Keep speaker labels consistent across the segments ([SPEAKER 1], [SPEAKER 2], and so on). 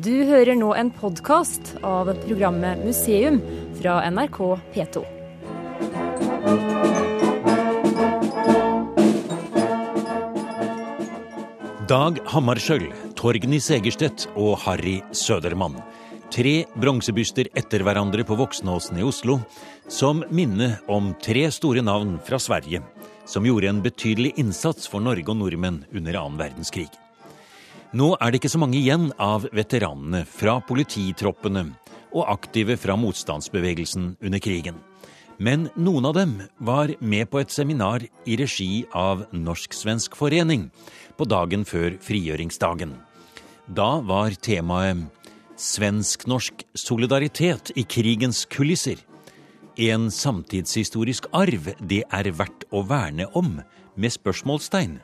[SPEAKER 1] Du hører nå en podkast av programmet Museum fra NRK P2.
[SPEAKER 2] Dag Hammarskjöld, Torgny Segerstedt og Harry Sødermann. Tre bronsebyster etter hverandre på Voksnåsen i Oslo, som minne om tre store navn fra Sverige, som gjorde en betydelig innsats for Norge og nordmenn under annen verdenskrig. Nå er det ikke så mange igjen av veteranene fra polititroppene og aktive fra motstandsbevegelsen under krigen. Men noen av dem var med på et seminar i regi av Norsk-svensk forening på dagen før frigjøringsdagen. Da var temaet Svensk-norsk solidaritet i krigens kulisser. En samtidshistorisk arv det er verdt å verne om, med spørsmålstegn.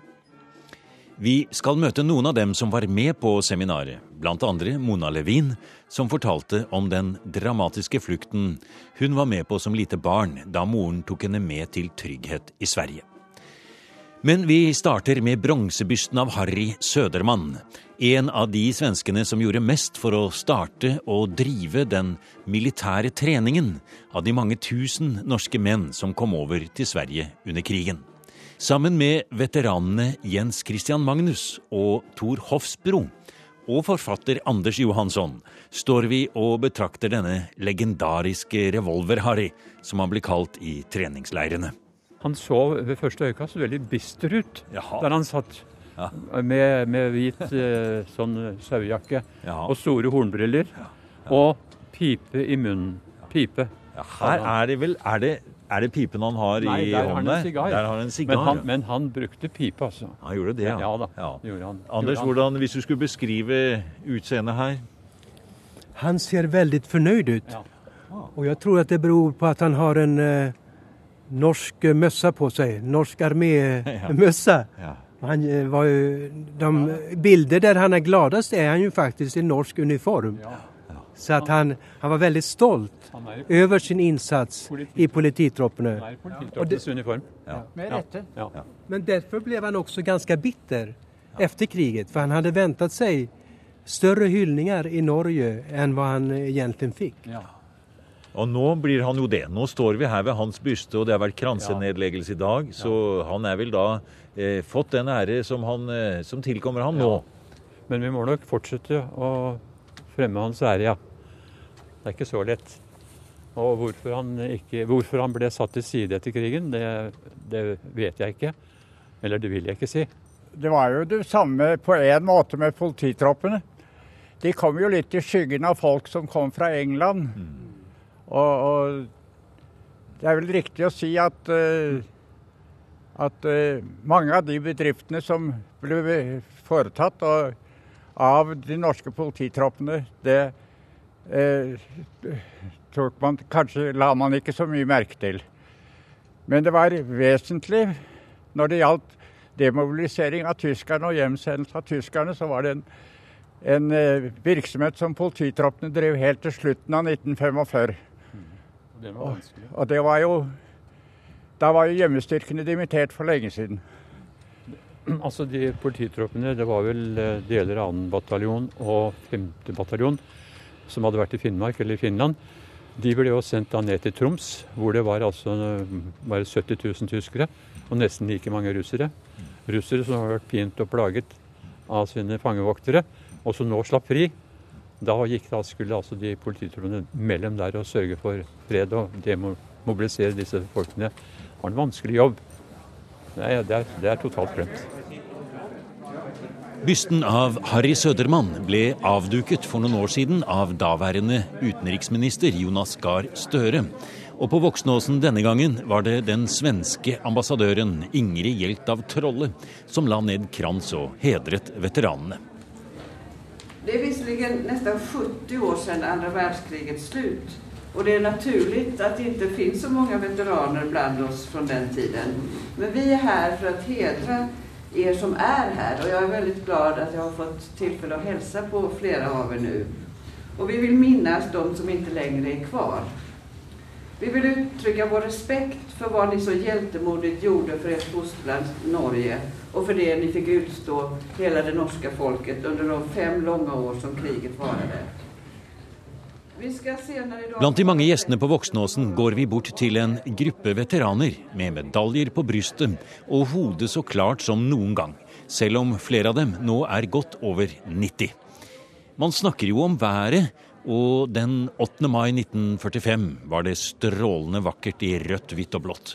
[SPEAKER 2] Vi skal møte noen av dem som var med på seminaret, blant andre Mona Levin, som fortalte om den dramatiske flukten hun var med på som lite barn da moren tok henne med til trygghet i Sverige. Men vi starter med bronsebysten av Harry Sødermann, en av de svenskene som gjorde mest for å starte og drive den militære treningen av de mange tusen norske menn som kom over til Sverige under krigen. Sammen med veteranene Jens Christian Magnus og Thor Hofsbro og forfatter Anders Johansson står vi og betrakter denne legendariske Revolver-Harry, som han blir kalt i treningsleirene.
[SPEAKER 3] Han så ved første øyekast veldig bister ut
[SPEAKER 2] Jaha.
[SPEAKER 3] der han satt. Ja. Med, med, hvit eh, sånn sauejakke og store hornbriller. Ja. Og pipe i munnen. Pipe.
[SPEAKER 2] her er det vel er det er det pipen han har
[SPEAKER 3] Nei,
[SPEAKER 2] i hånden?
[SPEAKER 3] Har han der har
[SPEAKER 2] han en sigar.
[SPEAKER 3] Men han, men han brukte pipe, altså.
[SPEAKER 2] Han gjorde det, ja.
[SPEAKER 3] Ja da,
[SPEAKER 2] ja.
[SPEAKER 3] gjorde han.
[SPEAKER 2] Anders,
[SPEAKER 3] gjorde
[SPEAKER 2] hvordan, hvis du skulle beskrive utseendet her?
[SPEAKER 4] Han ser veldig fornøyd ut. Ja. Og jeg tror at det beror på at han har en eh, norsk møsse på seg. Norsk armémøsse. Ja. Han uh, var jo, de bilder der han er gladest, er han jo faktisk i norsk uniform. Ja. Så at han, han var veldig stolt over sin innsats politi. i polititroppene.
[SPEAKER 3] Han er i polititroppenes uniform.
[SPEAKER 4] Ja. Med rette. Ja. Men derfor ble han også ganske bitter etter krigen, for han hadde ventet seg større hyllninger i Norge enn hva han egentlig fikk.
[SPEAKER 2] Og nå blir han jo det. Nå står vi her ved hans byste, og det har vært kransenedleggelse i dag. Så han er vel da eh, fått den ære som, han, eh, som tilkommer han nå.
[SPEAKER 3] Men vi må nok fortsette å fremme hans ære, ja. Det er ikke så lett. Og hvorfor han, ikke, hvorfor han ble satt til side etter krigen, det, det, vet jeg ikke. Eller det vil jeg ikke si.
[SPEAKER 5] Det var jo det samme på en måte med polititroppene. De kom jo litt i skyggen av folk som kom fra England. Mm. Og, og, det er vel riktig å si at, uh, at uh, mange av de bedriftene som ble foretatt og, av de norske polititroppene, det eh, man, kanskje la man ikke så mye merke til. Men det var vesentlig når det gjaldt demobilisering av tyskerne og hjemsendelse av tyskerne, så var det en, en eh, virksomhet som polititroppene drev helt til slutten av 1945. Det var og, og det var jo Da var jo hjemmestyrkene dimittert for lenge siden.
[SPEAKER 3] Altså de Polititroppene, det var vel eh, deler av 2. bataljon og 5. bataljon som hadde vært i Finnmark eller i Finland, de ble jo sendt da ned til Troms, hvor det var altså bare 70 000 tyskere og nesten like mange russere. Russere som har vært pint og plaget av sine fangevoktere, og som nå slapp fri. Da, gikk, da skulle altså de polititroende mellom der og sørge for fred og demobilisere disse folkene. Det var en vanskelig jobb. Det er, det er, det er totalt glemt.
[SPEAKER 2] Bysten av Harry Sødermann ble avduket for noen år siden av daværende utenriksminister Jonas Gahr Støre. Og på Voksnåsen denne gangen var det den svenske ambassadøren Ingrid Hjelt av Trolle som la ned krans og hedret veteranene.
[SPEAKER 6] Det er visserligen nesten 70 år siden andre verdenskrigens slutt. Og det er naturlig at det ikke finnes så mange veteraner blant oss fra den tiden. Men vi er her for å hedre er som er her. Og jeg er veldig glad at jeg har fått tilfelle å hilse på flere av dere nå. Og vi vil minnes de som ikke lenger er kvar. Vi vil uttrykke vår respekt for hva dere så heltemodig gjorde for deres fosterland Norge og for det ni fikk utstå, hele det norske folket, under de fem lange år som kriget varade.
[SPEAKER 2] Blant de mange gjestene på Voksnåsen går vi bort til en gruppe veteraner med medaljer på brystet og hodet så klart som noen gang, selv om flere av dem nå er godt over 90. Man snakker jo om været, og den 8. mai 1945 var det strålende vakkert i rødt, hvitt og blått.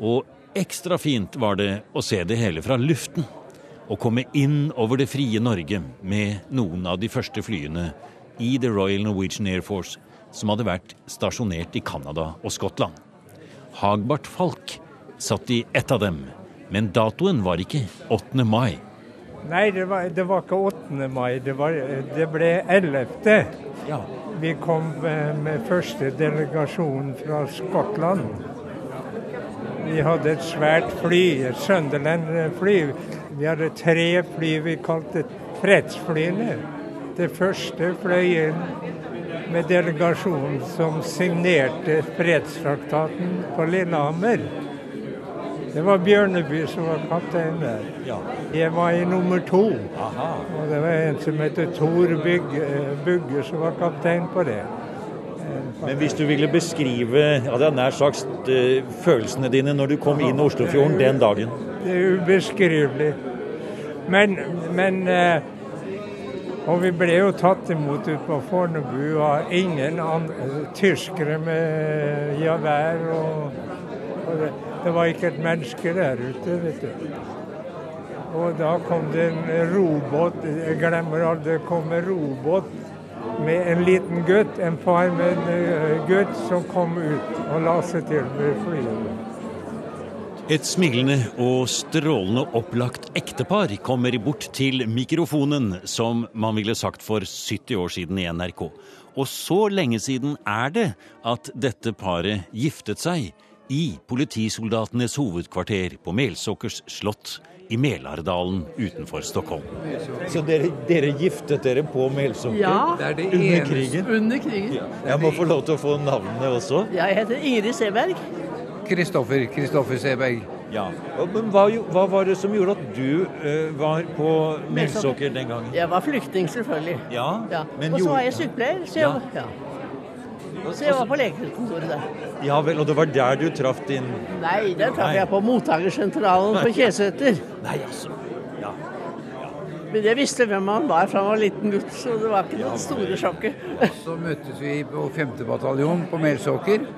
[SPEAKER 2] Og ekstra fint var det å se det hele fra luften. Å komme inn over det frie Norge med noen av de første flyene i The Royal Norwegian Air Force, som hadde vært stasjonert i Canada og Skottland. Hagbart Falk satt i ett av dem, men datoen var ikke 8. mai.
[SPEAKER 7] Nei, det var, det var ikke 8. mai, det, var, det ble 11. Ja. Vi kom med første delegasjon fra Skottland. Vi hadde et svært fly, et Sunderland-fly. Vi hadde tre fly vi kalte fredsflyene. Det første fløy inn med delegasjonen som signerte fredstraktaten på Lillehammer. Det var Bjørneby som var kaptein der. Jeg var i nummer to. Og det var en som heter Tor Bugge som var kaptein på det.
[SPEAKER 2] Men hvis du ville beskrive jeg nær sagt, eh, følelsene dine når du kom inn i Oslofjorden den dagen?
[SPEAKER 7] Det er ubeskrivelig. Men, men uh, og vi ble jo tatt imot ute på Fornebu av ingen andre, tyskere med javær. Og, og det, det, var ikke et menneske der ute, vet du. Og da kom det en robåt, jeg glemmer aldri, det kom en robåt med en liten gutt, en far med en eh, gutt, som kom ut og la seg til med flyet.
[SPEAKER 2] Et smilende og strålende opplagt ektepar kommer bort til mikrofonen, som man ville sagt for 70 år siden i NRK. Og så lenge siden er det at dette paret giftet seg i politisoldatenes hovedkvarter på Melsåkers slott i Melardalen utenfor Stockholm. Så dere, dere giftet dere på Melsåker
[SPEAKER 8] ja,
[SPEAKER 2] det det under krigen?
[SPEAKER 8] Under krigen.
[SPEAKER 2] Ja. Jeg må få lov til å få navnene også.
[SPEAKER 8] Jeg heter Ingrid Seberg.
[SPEAKER 9] Kristoffer Kristoffer Seberg.
[SPEAKER 2] Ja. Men hva, hva, var det som gjorde at du uh, var på Melsåker den gangen?
[SPEAKER 8] Jeg var flyktning, selvfølgelig.
[SPEAKER 2] Ja,
[SPEAKER 8] ja. Og så var jeg sykepleier. Så jeg, ja. Så jeg var på legekontoret der.
[SPEAKER 2] Ja vel, Og det var der du traff din
[SPEAKER 8] Nei, der traff jeg på mottakersentralen på Kjeseter.
[SPEAKER 2] Nei, altså. Ja.
[SPEAKER 8] Men jeg visste hvem han var fra han var liten gutt, så det var ikke det store sjokket.
[SPEAKER 9] Så møttes vi på 5. bataljon på Melsåker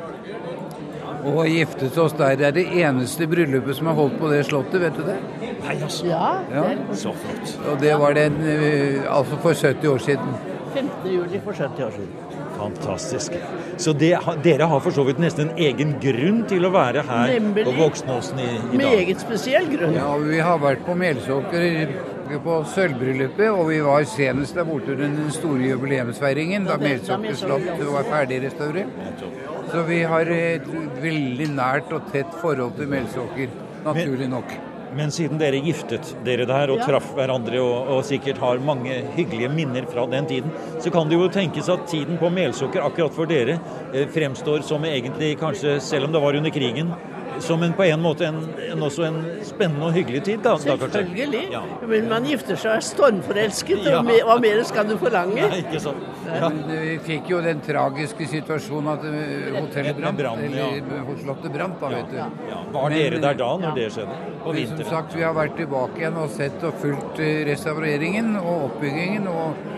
[SPEAKER 9] og giftet oss der. Det er det eneste bryllupet som er holdt på det slottet, vet du det?
[SPEAKER 2] Nei, altså.
[SPEAKER 8] Ja,
[SPEAKER 2] ja. Så flott.
[SPEAKER 9] Og det var den eh, altså for 70 år siden.
[SPEAKER 8] 15. juli for 70 år siden.
[SPEAKER 2] Fantastisk. Så det, dere har for så vidt nesten en egen grunn til å være her Nemlig. på Voksnåsen i, i dag?
[SPEAKER 8] Meget spesiell grunn.
[SPEAKER 9] Ja, vi har vært på Melsåker på sølvbryllupet, og vi var senest der borte under den store jubileumsfeiringen da Melsåker slott var ferdig restaurert. Så vi har et veldig nært og tett forhold til Melsåker, naturlig nok.
[SPEAKER 2] Men siden dere giftet dere der og ja. traff hverandre og, og, sikkert har mange hyggelige minner fra den tiden, så kan det jo tenkes at tiden på Melsåker akkurat for dere eh, fremstår som egentlig kanskje, selv om det var under krigen, som en, på en måte en, en, også en spennende og hyggelig tid. Da,
[SPEAKER 8] Selvfølgelig. Da, ja. Men man gifter seg stormforelsket, ja. og hva mer skal du forlange?
[SPEAKER 2] Nei, ikke sant. Ja.
[SPEAKER 9] Vi fikk jo den tragiske situasjonen at eh, hotellet brant, eller eh, Slottet brant, da, vet du.
[SPEAKER 2] Var dere der da, når det skjedde? På
[SPEAKER 9] vinteren? Som sagt, vi har vært tilbake igjen og sett og fulgt eh, restaureringen og oppbyggingen. og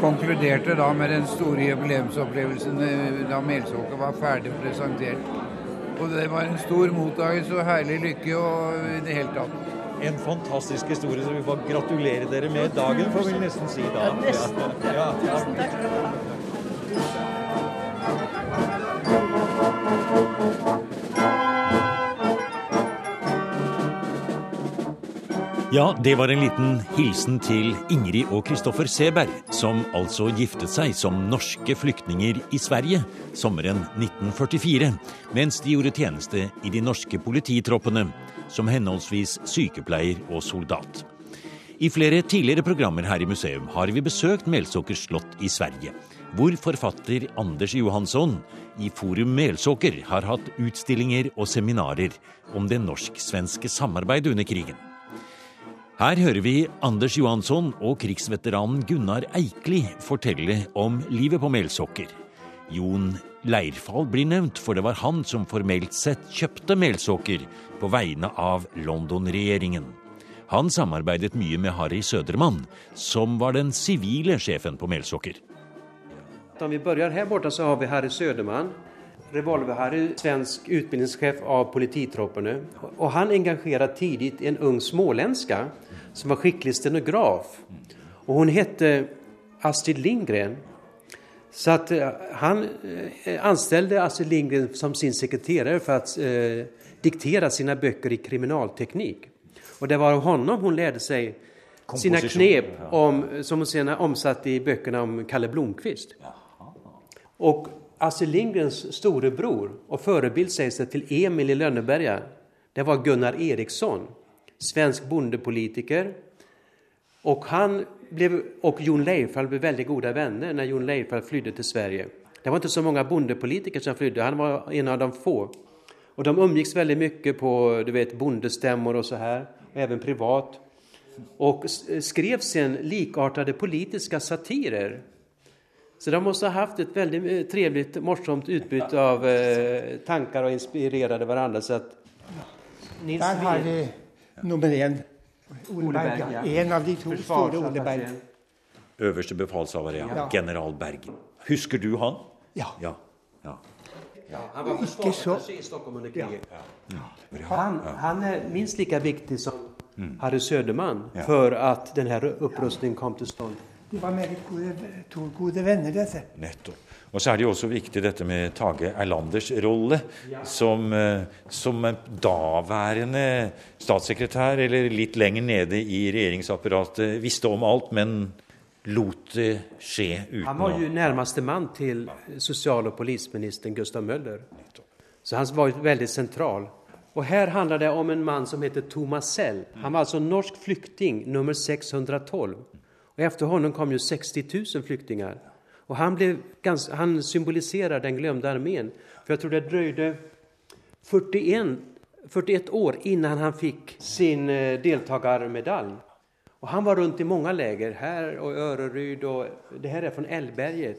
[SPEAKER 9] konkluderte da med den store jubileumsopplevelsen da Melsåker var ferdig presentert. Og det var en stor mottakelse og herlig lykke og i det hele tatt.
[SPEAKER 2] En fantastisk historie, så vi får gratulere dere med dagen, får vi nesten si da.
[SPEAKER 8] Ja, nesten. Ja, ja. Tusen takk
[SPEAKER 2] Ja, det var en liten hilsen til Ingrid og Kristoffer Seberg, som altså giftet seg som norske flyktninger i Sverige sommeren 1944, mens de gjorde tjeneste i de norske polititroppene som henholdsvis sykepleier og soldat. I flere tidligere programmer her i museum har vi besøkt Melsåker slott i Sverige, hvor forfatter Anders Johansson i Forum Melsåker har hatt utstillinger og seminarer om det norsk-svenske samarbeidet under krigen. Her hører vi Anders Johansson og krigsveteranen Gunnar Eikli fortelle om livet på Melsokker. Jon Leirfall blir nevnt, for det var han som formelt sett kjøpte Melsokker på vegne av London-regjeringen. Han samarbeidet mye med Harry Söderman, som var den sivile sjefen på Melsokker.
[SPEAKER 10] Om vi begynner her borte, så har vi Harry Söderman. Revolver-Harry, svensk utbildningssjef av polititroppene. Og han engasjerer tidlig en ung småländska som var skicklig stenograf. Och hon hette Astrid Lindgren. Så att eh, han eh, anställde Astrid Lindgren som sin sekreterare för att eh, diktera sina böcker i kriminalteknik. Och det var av honom hon lärde sig sina knep om, som hon senare omsatte i böckerna om Kalle Blomkvist. Och Astrid Lindgrens storebror och förebild sägs det till Emil i Lönneberga, det var Gunnar Eriksson svensk bondepolitiker. Och han blev, och Jon Leifald blev väldigt goda vänner när Jon Leifald flydde till Sverige. Det var inte så många bondepolitiker som flydde, han var en av de få. Och de umgicks väldigt mycket på du vet, bondestämmor och så här, och även privat. Och skrev sen likartade politiska satirer. Så de måste ha haft ett väldigt eh, trevligt, morsomt utbyte av eh, tankar og inspirerade varandra. Så att
[SPEAKER 11] Nils Der har vi nummer én. Ole Berg. Ja. En av de to store Ole Berg.
[SPEAKER 2] Øverste befalshaver, ja. ja. General Berg. Husker du han?
[SPEAKER 11] Ja.
[SPEAKER 2] ja. ja.
[SPEAKER 10] han var forsvarsattaché i Stockholm under kriget. Han, han, er minst like viktig som mm. Harry Söderman for at denne opprustningen kom til stand.
[SPEAKER 11] De var meget gode, to gode venner, dette.
[SPEAKER 2] Nettopp. Og så er det jo også viktig dette med Tage Erlanders rolle som, eh, som daværende statssekretær, eller litt lenger nede i regjeringsapparatet, visste om alt, men lot det skje uten
[SPEAKER 10] å Han var jo nærmeste mann til sosial- og polisministeren Gustav Møller. Så han var veldig sentral. Og her handler det om en mann som heter Thomas Sell. Han var altså norsk flyktning nummer 612. Og etter ham kom jo 60 000 flyktninger. Och han, blev ganska, han symboliserar den glömda armén. För jag tror det dröjde 41, 41 år innan han fick sin eh, deltagarmedalj. Och han var runt i många läger, här och Öreryd och det här är från Älvberget.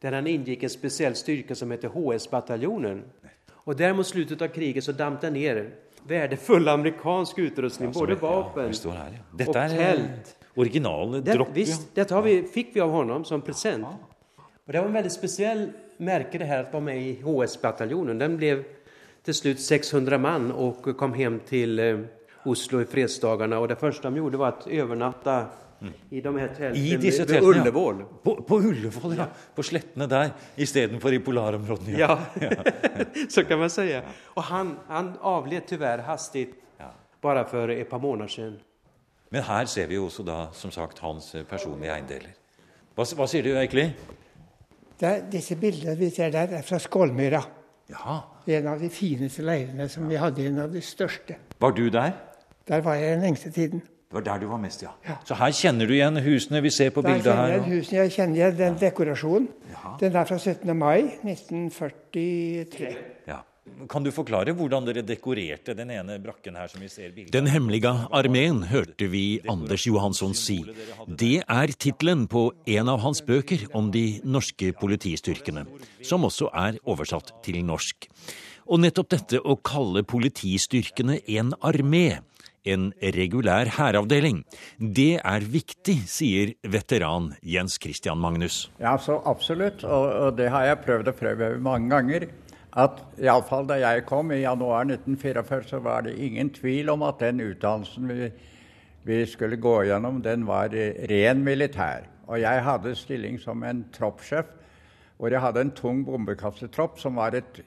[SPEAKER 10] Där han ingick en speciell styrka som heter HS-bataljonen. Och där mot slutet av kriget så dampte ner värdefull amerikansk utrustning, både vapen
[SPEAKER 2] ja,
[SPEAKER 10] här,
[SPEAKER 2] ja. Och tält. Originale dropp.
[SPEAKER 10] Visst, dette vi, fikk vi av honom som present. Och det var en väldigt speciell märke det här att vara med i HS-bataljonen. Den blev till slut 600 man och kom hem till eh, Oslo i fredsdagarna. Och det första de gjorde var att övernatta mm. i de her teltene I disse ved, teltene, Ullevål.
[SPEAKER 2] Ja. På, på Ullevål, ja. På slettene der istedenfor i polarområdene.
[SPEAKER 10] Ja, ja. så kan man si. Og han, han avled tyvärr hastig bare for et par måneder siden.
[SPEAKER 2] Men her ser vi jo også da, som sagt, hans eh, personlige eiendeler. Hva, hva sier du egentlig?
[SPEAKER 11] Det, disse bildene vi ser der, er fra Skålmyra.
[SPEAKER 2] Ja.
[SPEAKER 11] En av de fineste leirene som vi hadde. En av de største.
[SPEAKER 2] Var du der?
[SPEAKER 11] Der var jeg den lengste tiden.
[SPEAKER 2] Det var der du var mest, ja. ja. Så her kjenner du igjen husene vi ser på der bildet her?
[SPEAKER 11] Jeg husene, jeg kjenner igjen den dekorasjonen. Ja. Den er fra 17. mai 1943.
[SPEAKER 2] Ja. Kan du forklare hvordan dere dekorerte den ene brakken her som vi ser bildet
[SPEAKER 12] Den hemmelige armeen hørte vi Anders Johansson si. Det er tittelen på en av hans bøker om de norske politistyrkene, som også er oversatt til norsk. Og nettopp dette å kalle politistyrkene en armé, en regulær hæravdeling. Det er viktig, sier veteran Jens Christian Magnus.
[SPEAKER 5] Ja, så absolutt, og, og det har jeg prøvd å prøve mange ganger at iallfall da jeg kom i januar 1944, så var det ingen tvil om at den utdannelsen vi, vi skulle gå gjennom, den var ren militær. Og jeg hadde stilling som en troppssjef, hvor jeg hadde en tung bombekassetropp som var et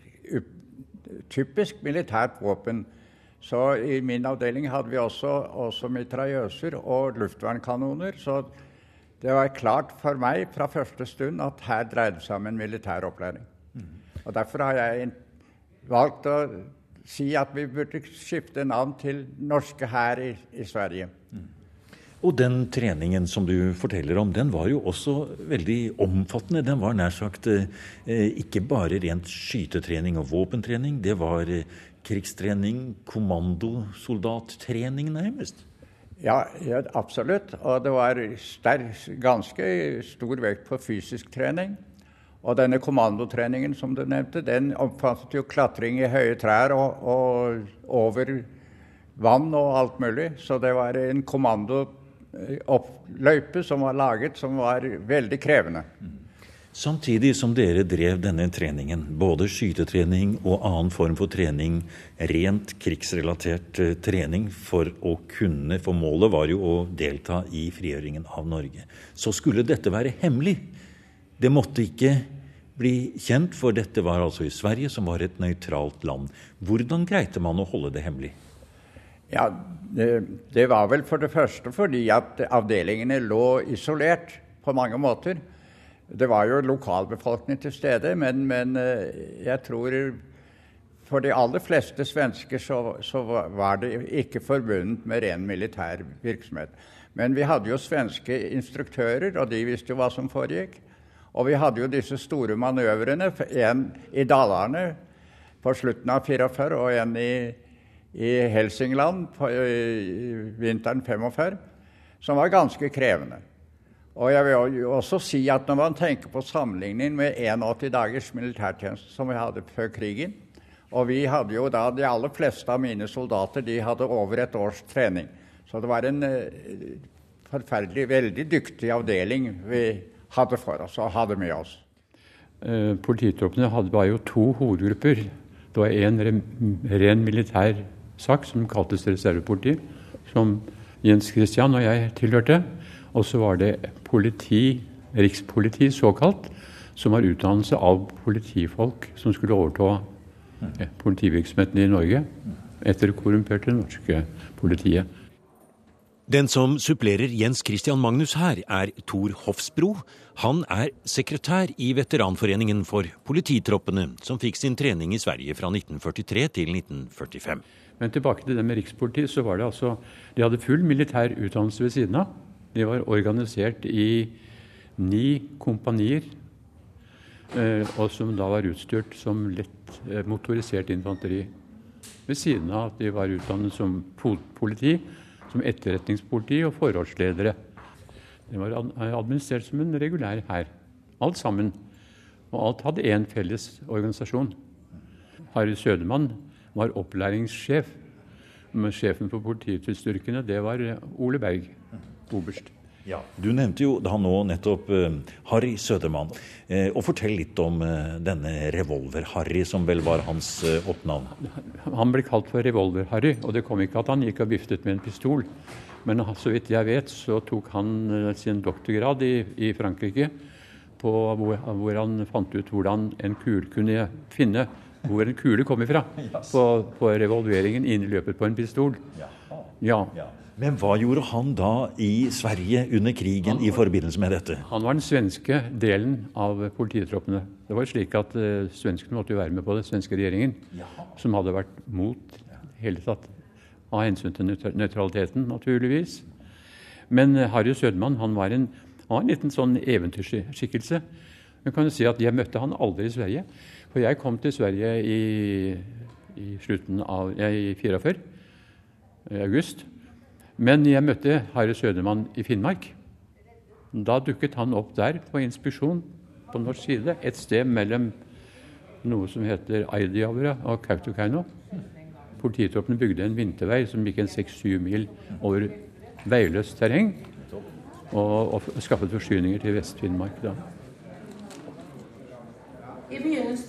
[SPEAKER 5] typisk militært våpen. Så i min avdeling hadde vi også, også mitraljøser og luftvernkanoner. Så det var klart for meg fra første stund at her dreide det seg om en militær opplæring. Og Derfor har jeg valgt å si at vi burde skifte navn til norske hær i, i, Sverige. Mm.
[SPEAKER 2] Og den treningen som du forteller om, den var jo også veldig omfattende. Den var nær sagt eh, ikke bare rent skytetrening og våpentrening. Det var eh, krigstrening, kommandosoldattrening nærmest.
[SPEAKER 5] Ja, ja, absolutt. Og det var sterk, ganske stor vekt på fysisk trening. Og denne kommandotreningen som du nevnte, den omfattet jo klatring i høye trær og, og over vann og alt mulig. Så det var en kommandoløype som var laget som var veldig krevende.
[SPEAKER 2] Samtidig som dere drev denne treningen, både skytetrening og annen form for trening, rent krigsrelatert eh, trening for å kunne For målet var jo å delta i frigjøringen av Norge. Så skulle dette være hemmelig. Det måtte ikke bli kjent, for dette var altså i Sverige, som var et nøytralt land. Hvordan greide man å holde det hemmelig?
[SPEAKER 5] Ja, det, det, var vel for det første fordi at avdelingene lå isolert på mange måter. Det var jo lokalbefolkning til stede, men, men eh, jeg tror for de aller fleste svensker så, så, var det ikke forbundet med ren militær virksomhet. Men vi hadde jo svenske instruktører, og de visste jo hva som foregikk. Og vi hadde jo disse store manøvrene, en i Dalarne på slutten av 44 og en i i Helsingland på, i vinteren 45, som var ganske krevende. Og jeg vil også si at Når man tenker på sammenligning med 81 dagers militærtjeneste som vi hadde før krigen Og vi hadde jo da, De aller fleste av mine soldater de hadde over et års trening. Så det var en uh, forferdelig, veldig dyktig avdeling vi hadde for oss og hadde med oss.
[SPEAKER 3] Uh, polititroppene hadde bare jo to hovedgrupper. Det var en ren militær sak som kaltes reservepoliti, som Jens Christian og jeg tilhørte. Og så var det politi, rikspoliti såkalt, som var utdannelse av politifolk som skulle overta eh, politivirksomheten i Norge etter det korrumperte norske politiet.
[SPEAKER 2] Den som supplerer Jens Christian Magnus her, er Tor Hofsbro. Han er sekretær i Veteranforeningen for polititroppene, som fikk sin trening i Sverige fra 1943 til 1945.
[SPEAKER 3] Men tilbake til det med rikspolitiet, så var det altså De hadde full militær utdannelse ved siden av. De var organisert i ni kompanier, eh, og som da var utstyrt som lett eh, motorisert infanteri. Ved siden av at de var utdannet som politi, som etterretningspoliti og forholdsledere. De var administrert som en regulær hær. Alt sammen. Og alt hadde én felles organisasjon. Harry Sødemann var opplæringssjef. Men sjefen for politistyrkene, det var Ole Berg, oberst.
[SPEAKER 2] Ja, Du nevnte jo da nå nettopp uh, Harry Sødermann. Uh, og Fortell litt om uh, denne Revolver-Harry, som vel var hans oppnavn.
[SPEAKER 3] Han ble kalt for Revolver-Harry, og det kom ikke at han gikk og viftet med en pistol. Men så vidt jeg vet, så tok han sin doktorgrad i, i Frankrike på hvor, hvor, han fant ut hvordan en kul kunne finne hvor en kule kom ifra på, på revolveringen inn i løpet på en pistol. Ja.
[SPEAKER 2] Men hva gjorde han da i Sverige under krigen var, i forbindelse med dette?
[SPEAKER 3] Han var den svenske delen av polititroppene. Det var slik at uh, Svenskene måtte jo være med på det, svenske regjeringen, ja. som hadde vært mot hele tatt av hensyn til nøytraliteten, naturligvis. Men uh, Harry Sødman han var, en, han var en liten sånn eventyrskikkelse. Men kan du si at Jeg møtte han aldri i Sverige. For jeg kom til Sverige i, i slutten av i 44, i august. Men jeg møtte Harry Sødermann i Finnmark. Da dukket han opp der på inspeksjon på norsk side, et sted mellom noe som heter Aidiavra og Kautokeino. Polititroppene bygde en vintervei som gikk en seks-syv mil over veiløst terreng, og, og skaffet forsyninger til Vest-Finnmark da.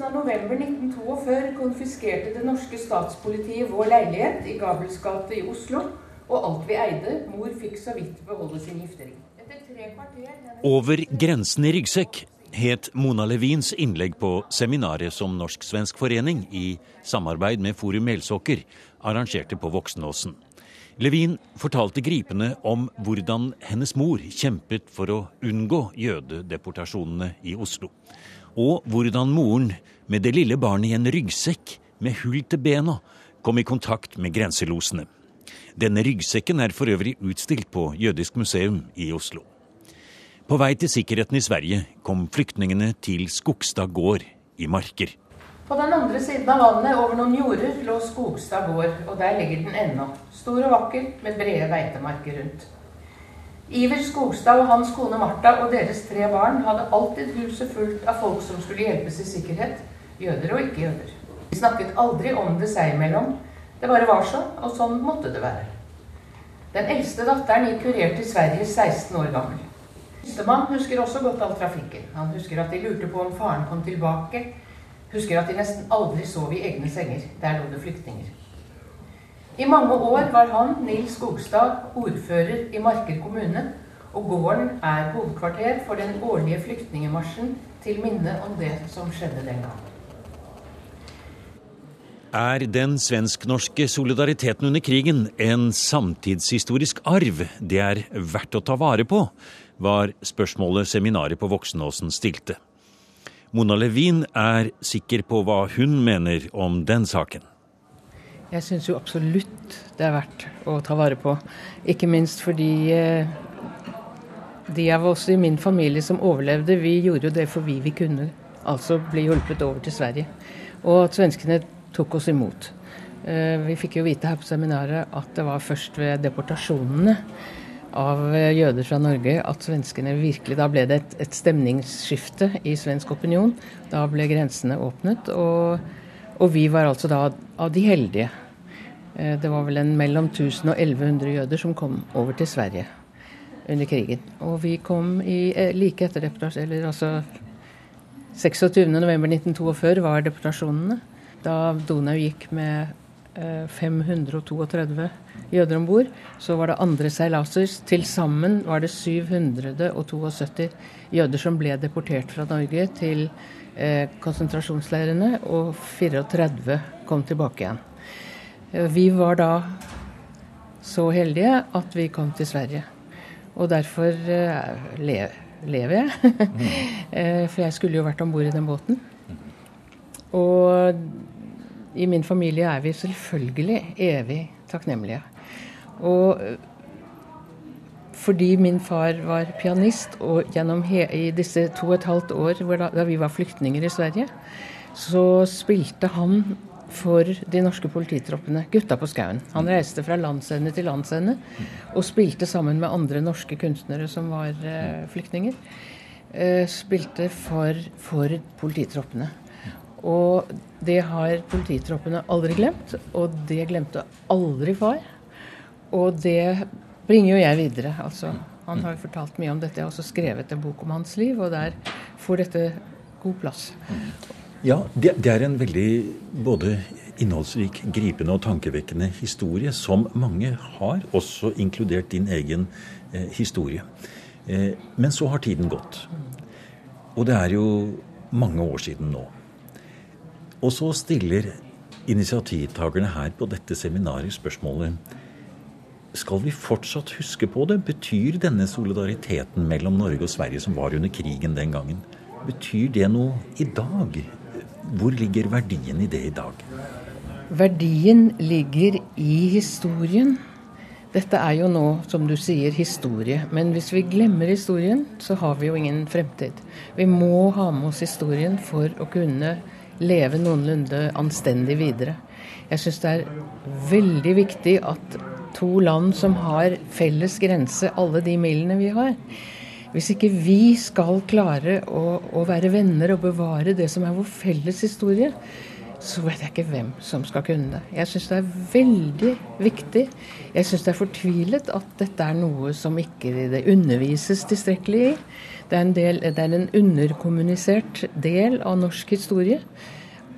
[SPEAKER 13] I begynnelsen av november 1942 konfiskerte det norske statspolitiet vår leilighet i Gabels gate i Oslo, og alt vi eide. Mor fikk så vidt beholde sin giftering.
[SPEAKER 2] Over grensen i ryggsekk het Mona Levins innlegg på seminaret som Norsk-svensk forening i samarbeid med Forum Melsåker arrangerte på Voksenåsen. Levin fortalte gripende om hvordan hennes mor kjempet for å unngå jødedeportasjonene i Oslo og hvordan moren med det lille barnet i en ryggsekk med hull til bena kom i kontakt med grenselosene. Denne ryggsekken er for øvrig utstilt på Jødisk museum i Oslo. På vei til sikkerheten i Sverige kom flyktningene til Skogstad gård i Marker.
[SPEAKER 13] På den andre siden av vannet, over noen jorder, lå Skogstad gård, og der ligger den ennå. Stor og vakker, med brede beitemarker rundt. Iver Skogstad og hans kone Martha og deres tre barn hadde alltid huset fullt av folk som skulle hjelpes i sikkerhet, jøder og ikke-jøder. De snakket aldri om det seg imellom. Det bare var sånn, og sånn måtte det være. Den eldste datteren gikk kurert til Sverige 16 år gammel. Yngstemann husker også godt all trafikken. Han husker at de lurte på om faren kom tilbake, Husker at de nesten aldri sov i egne senger. Der lå det flyktninger. I mange år var han, Nils Skogstad, ordfører i Marker kommune, og gården er hovedkvarter for den årlige flyktningemarsjen til minne om det som skjedde den gang.
[SPEAKER 2] Er den svensk-norske solidariteten under krigen en samtidshistorisk arv det er verdt å ta vare på, var spørsmålet seminaret på Voksenåsen stilte. Mona Levin er sikker på hva hun mener om den saken.
[SPEAKER 14] Jeg syns jo absolutt det er verdt å ta vare på. Ikke minst fordi eh, de av oss i min familie som overlevde, vi gjorde jo det for vi vi kunne. Altså bli hjulpet over til Sverige. Og at svenskene tok oss imot. Eh, vi fikk jo vite her på seminaret at det var først ved deportasjonene av eh, jøder fra Norge at svenskene virkelig Da ble det et, et stemningsskifte i svensk opinion. Da ble grensene åpnet, og, og, vi var altså da av de heldige. Eh, det var vel en mellom 1000 og 1100 jøder som kom over til Sverige under krigen. Og vi kom i, eh, like etter deportasjonen, eller altså 26.11.1942 var deportasjonene. Da Donau gikk med 532 jøder om bord. Så var det andre seilaser. Til sammen var det 772 jøder som ble deportert fra Norge til eh, konsentrasjonsleirene, og 34 kom tilbake igjen. Eh, vi var da så heldige at vi kom til Sverige. Og derfor eh, le, lever jeg. eh, for jeg skulle jo vært om bord i den båten. Og i min familie er vi selvfølgelig evig takknemlige. Og eh, fordi min far var pianist, og gjennom i disse to og et halvt år da, da vi var flyktninger i Sverige, så spilte han for de norske polititroppene, gutta på skauen. Han reiste fra landsende til landsende og spilte sammen med andre norske kunstnere som var eh, flyktninger. Eh, spilte for, for polititroppene. Og det har polititroppene aldri glemt, og det glemte aldri far. Og det bringer jo jeg videre. altså. Han har jo fortalt mye om dette. Jeg har også skrevet en bok om hans liv, og der får dette god plass.
[SPEAKER 2] Ja, det, det er en veldig både innholdsrik, gripende og tankevekkende historie, som mange har, også inkludert din egen eh, historie. Eh, men så har tiden gått. Og det er jo mange år siden nå. Og så stiller initiativtakerne her på dette seminaret spørsmålet skal vi fortsatt huske på det? Betyr denne solidariteten mellom Norge og Sverige som var under krigen den gangen, betyr det noe i dag? Hvor ligger verdien i det i dag?
[SPEAKER 14] Verdien ligger i historien. Dette er jo nå, som du sier, historie. Men hvis vi glemmer historien, så har vi jo ingen fremtid. Vi må ha med oss historien for å kunne leve noenlunde anstendig videre. Jeg syns det er veldig viktig at to land som har felles grense, alle de milene vi har Hvis ikke vi skal klare å, å være venner og bevare det som er vår felles historie, så vet jeg ikke hvem som skal kunne det. Jeg syns det er veldig viktig. Jeg syns det er fortvilet at dette er noe som ikke det undervises tilstrekkelig i. Det er, en del, det er en underkommunisert del av norsk historie.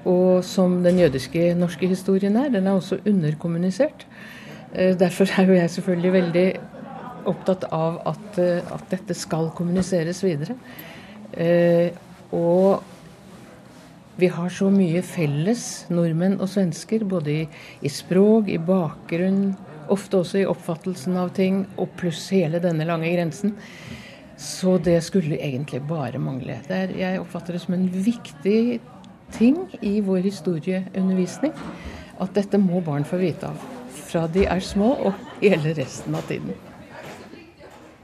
[SPEAKER 14] Og som den jødiske norske historien er, den er også underkommunisert. Eh, derfor er jo jeg selvfølgelig veldig opptatt av at, eh, at dette skal kommuniseres videre. Eh, og vi har så mye felles, nordmenn og svensker, både i, i språk, i bakgrunn, ofte også i oppfattelsen av ting, og pluss hele denne lange grensen. Så det skulle egentlig bare mangle. Er, jeg oppfatter det som en viktig ting i vår historieundervisning at dette må barn få vite av. Fra de er små og hele resten av tiden.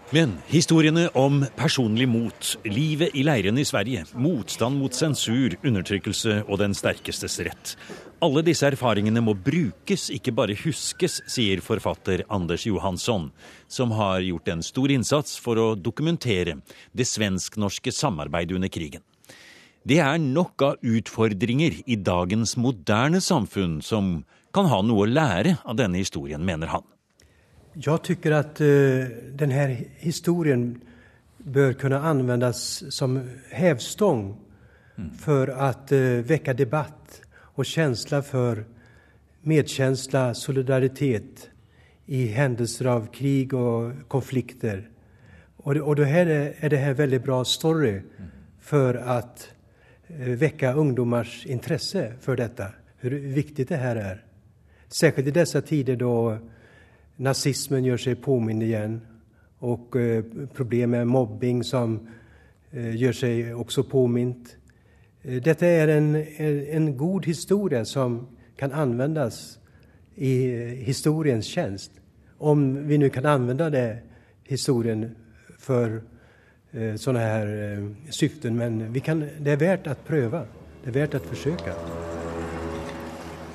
[SPEAKER 2] Men historiene om personlig mot, livet i leirene i Sverige, motstand mot sensur, undertrykkelse og den sterkestes rett. Alle disse erfaringene må brukes, ikke bare huskes, sier forfatter Anders Johansson, som har gjort en stor innsats for å dokumentere det svensk-norske samarbeidet under krigen. Det er nok av utfordringer i dagens moderne samfunn som kan ha noe å lære av denne historien, mener han.
[SPEAKER 4] Jeg syns at uh, denne historien bør kunne anvendes som hevstang mm. å att uh, vekke debatt og känsla for medfølelse, solidaritet i hendelser av krig og konflikter. Og, og då här er är det här väldigt bra story for å vekke uh, interesse for dette, hvor viktig hur viktigt det her är. Särskilt i dessa tider då nazismen gör sig påmind igen och eh, problem med mobbing som eh, gör sig också påmint. Eh, detta är en, en god historia som kan användas i historiens tjänst. Om vi nu kan använda det, historien för sådana här syften. Men vi kan, det är värt att pröva. Det är värt att försöka.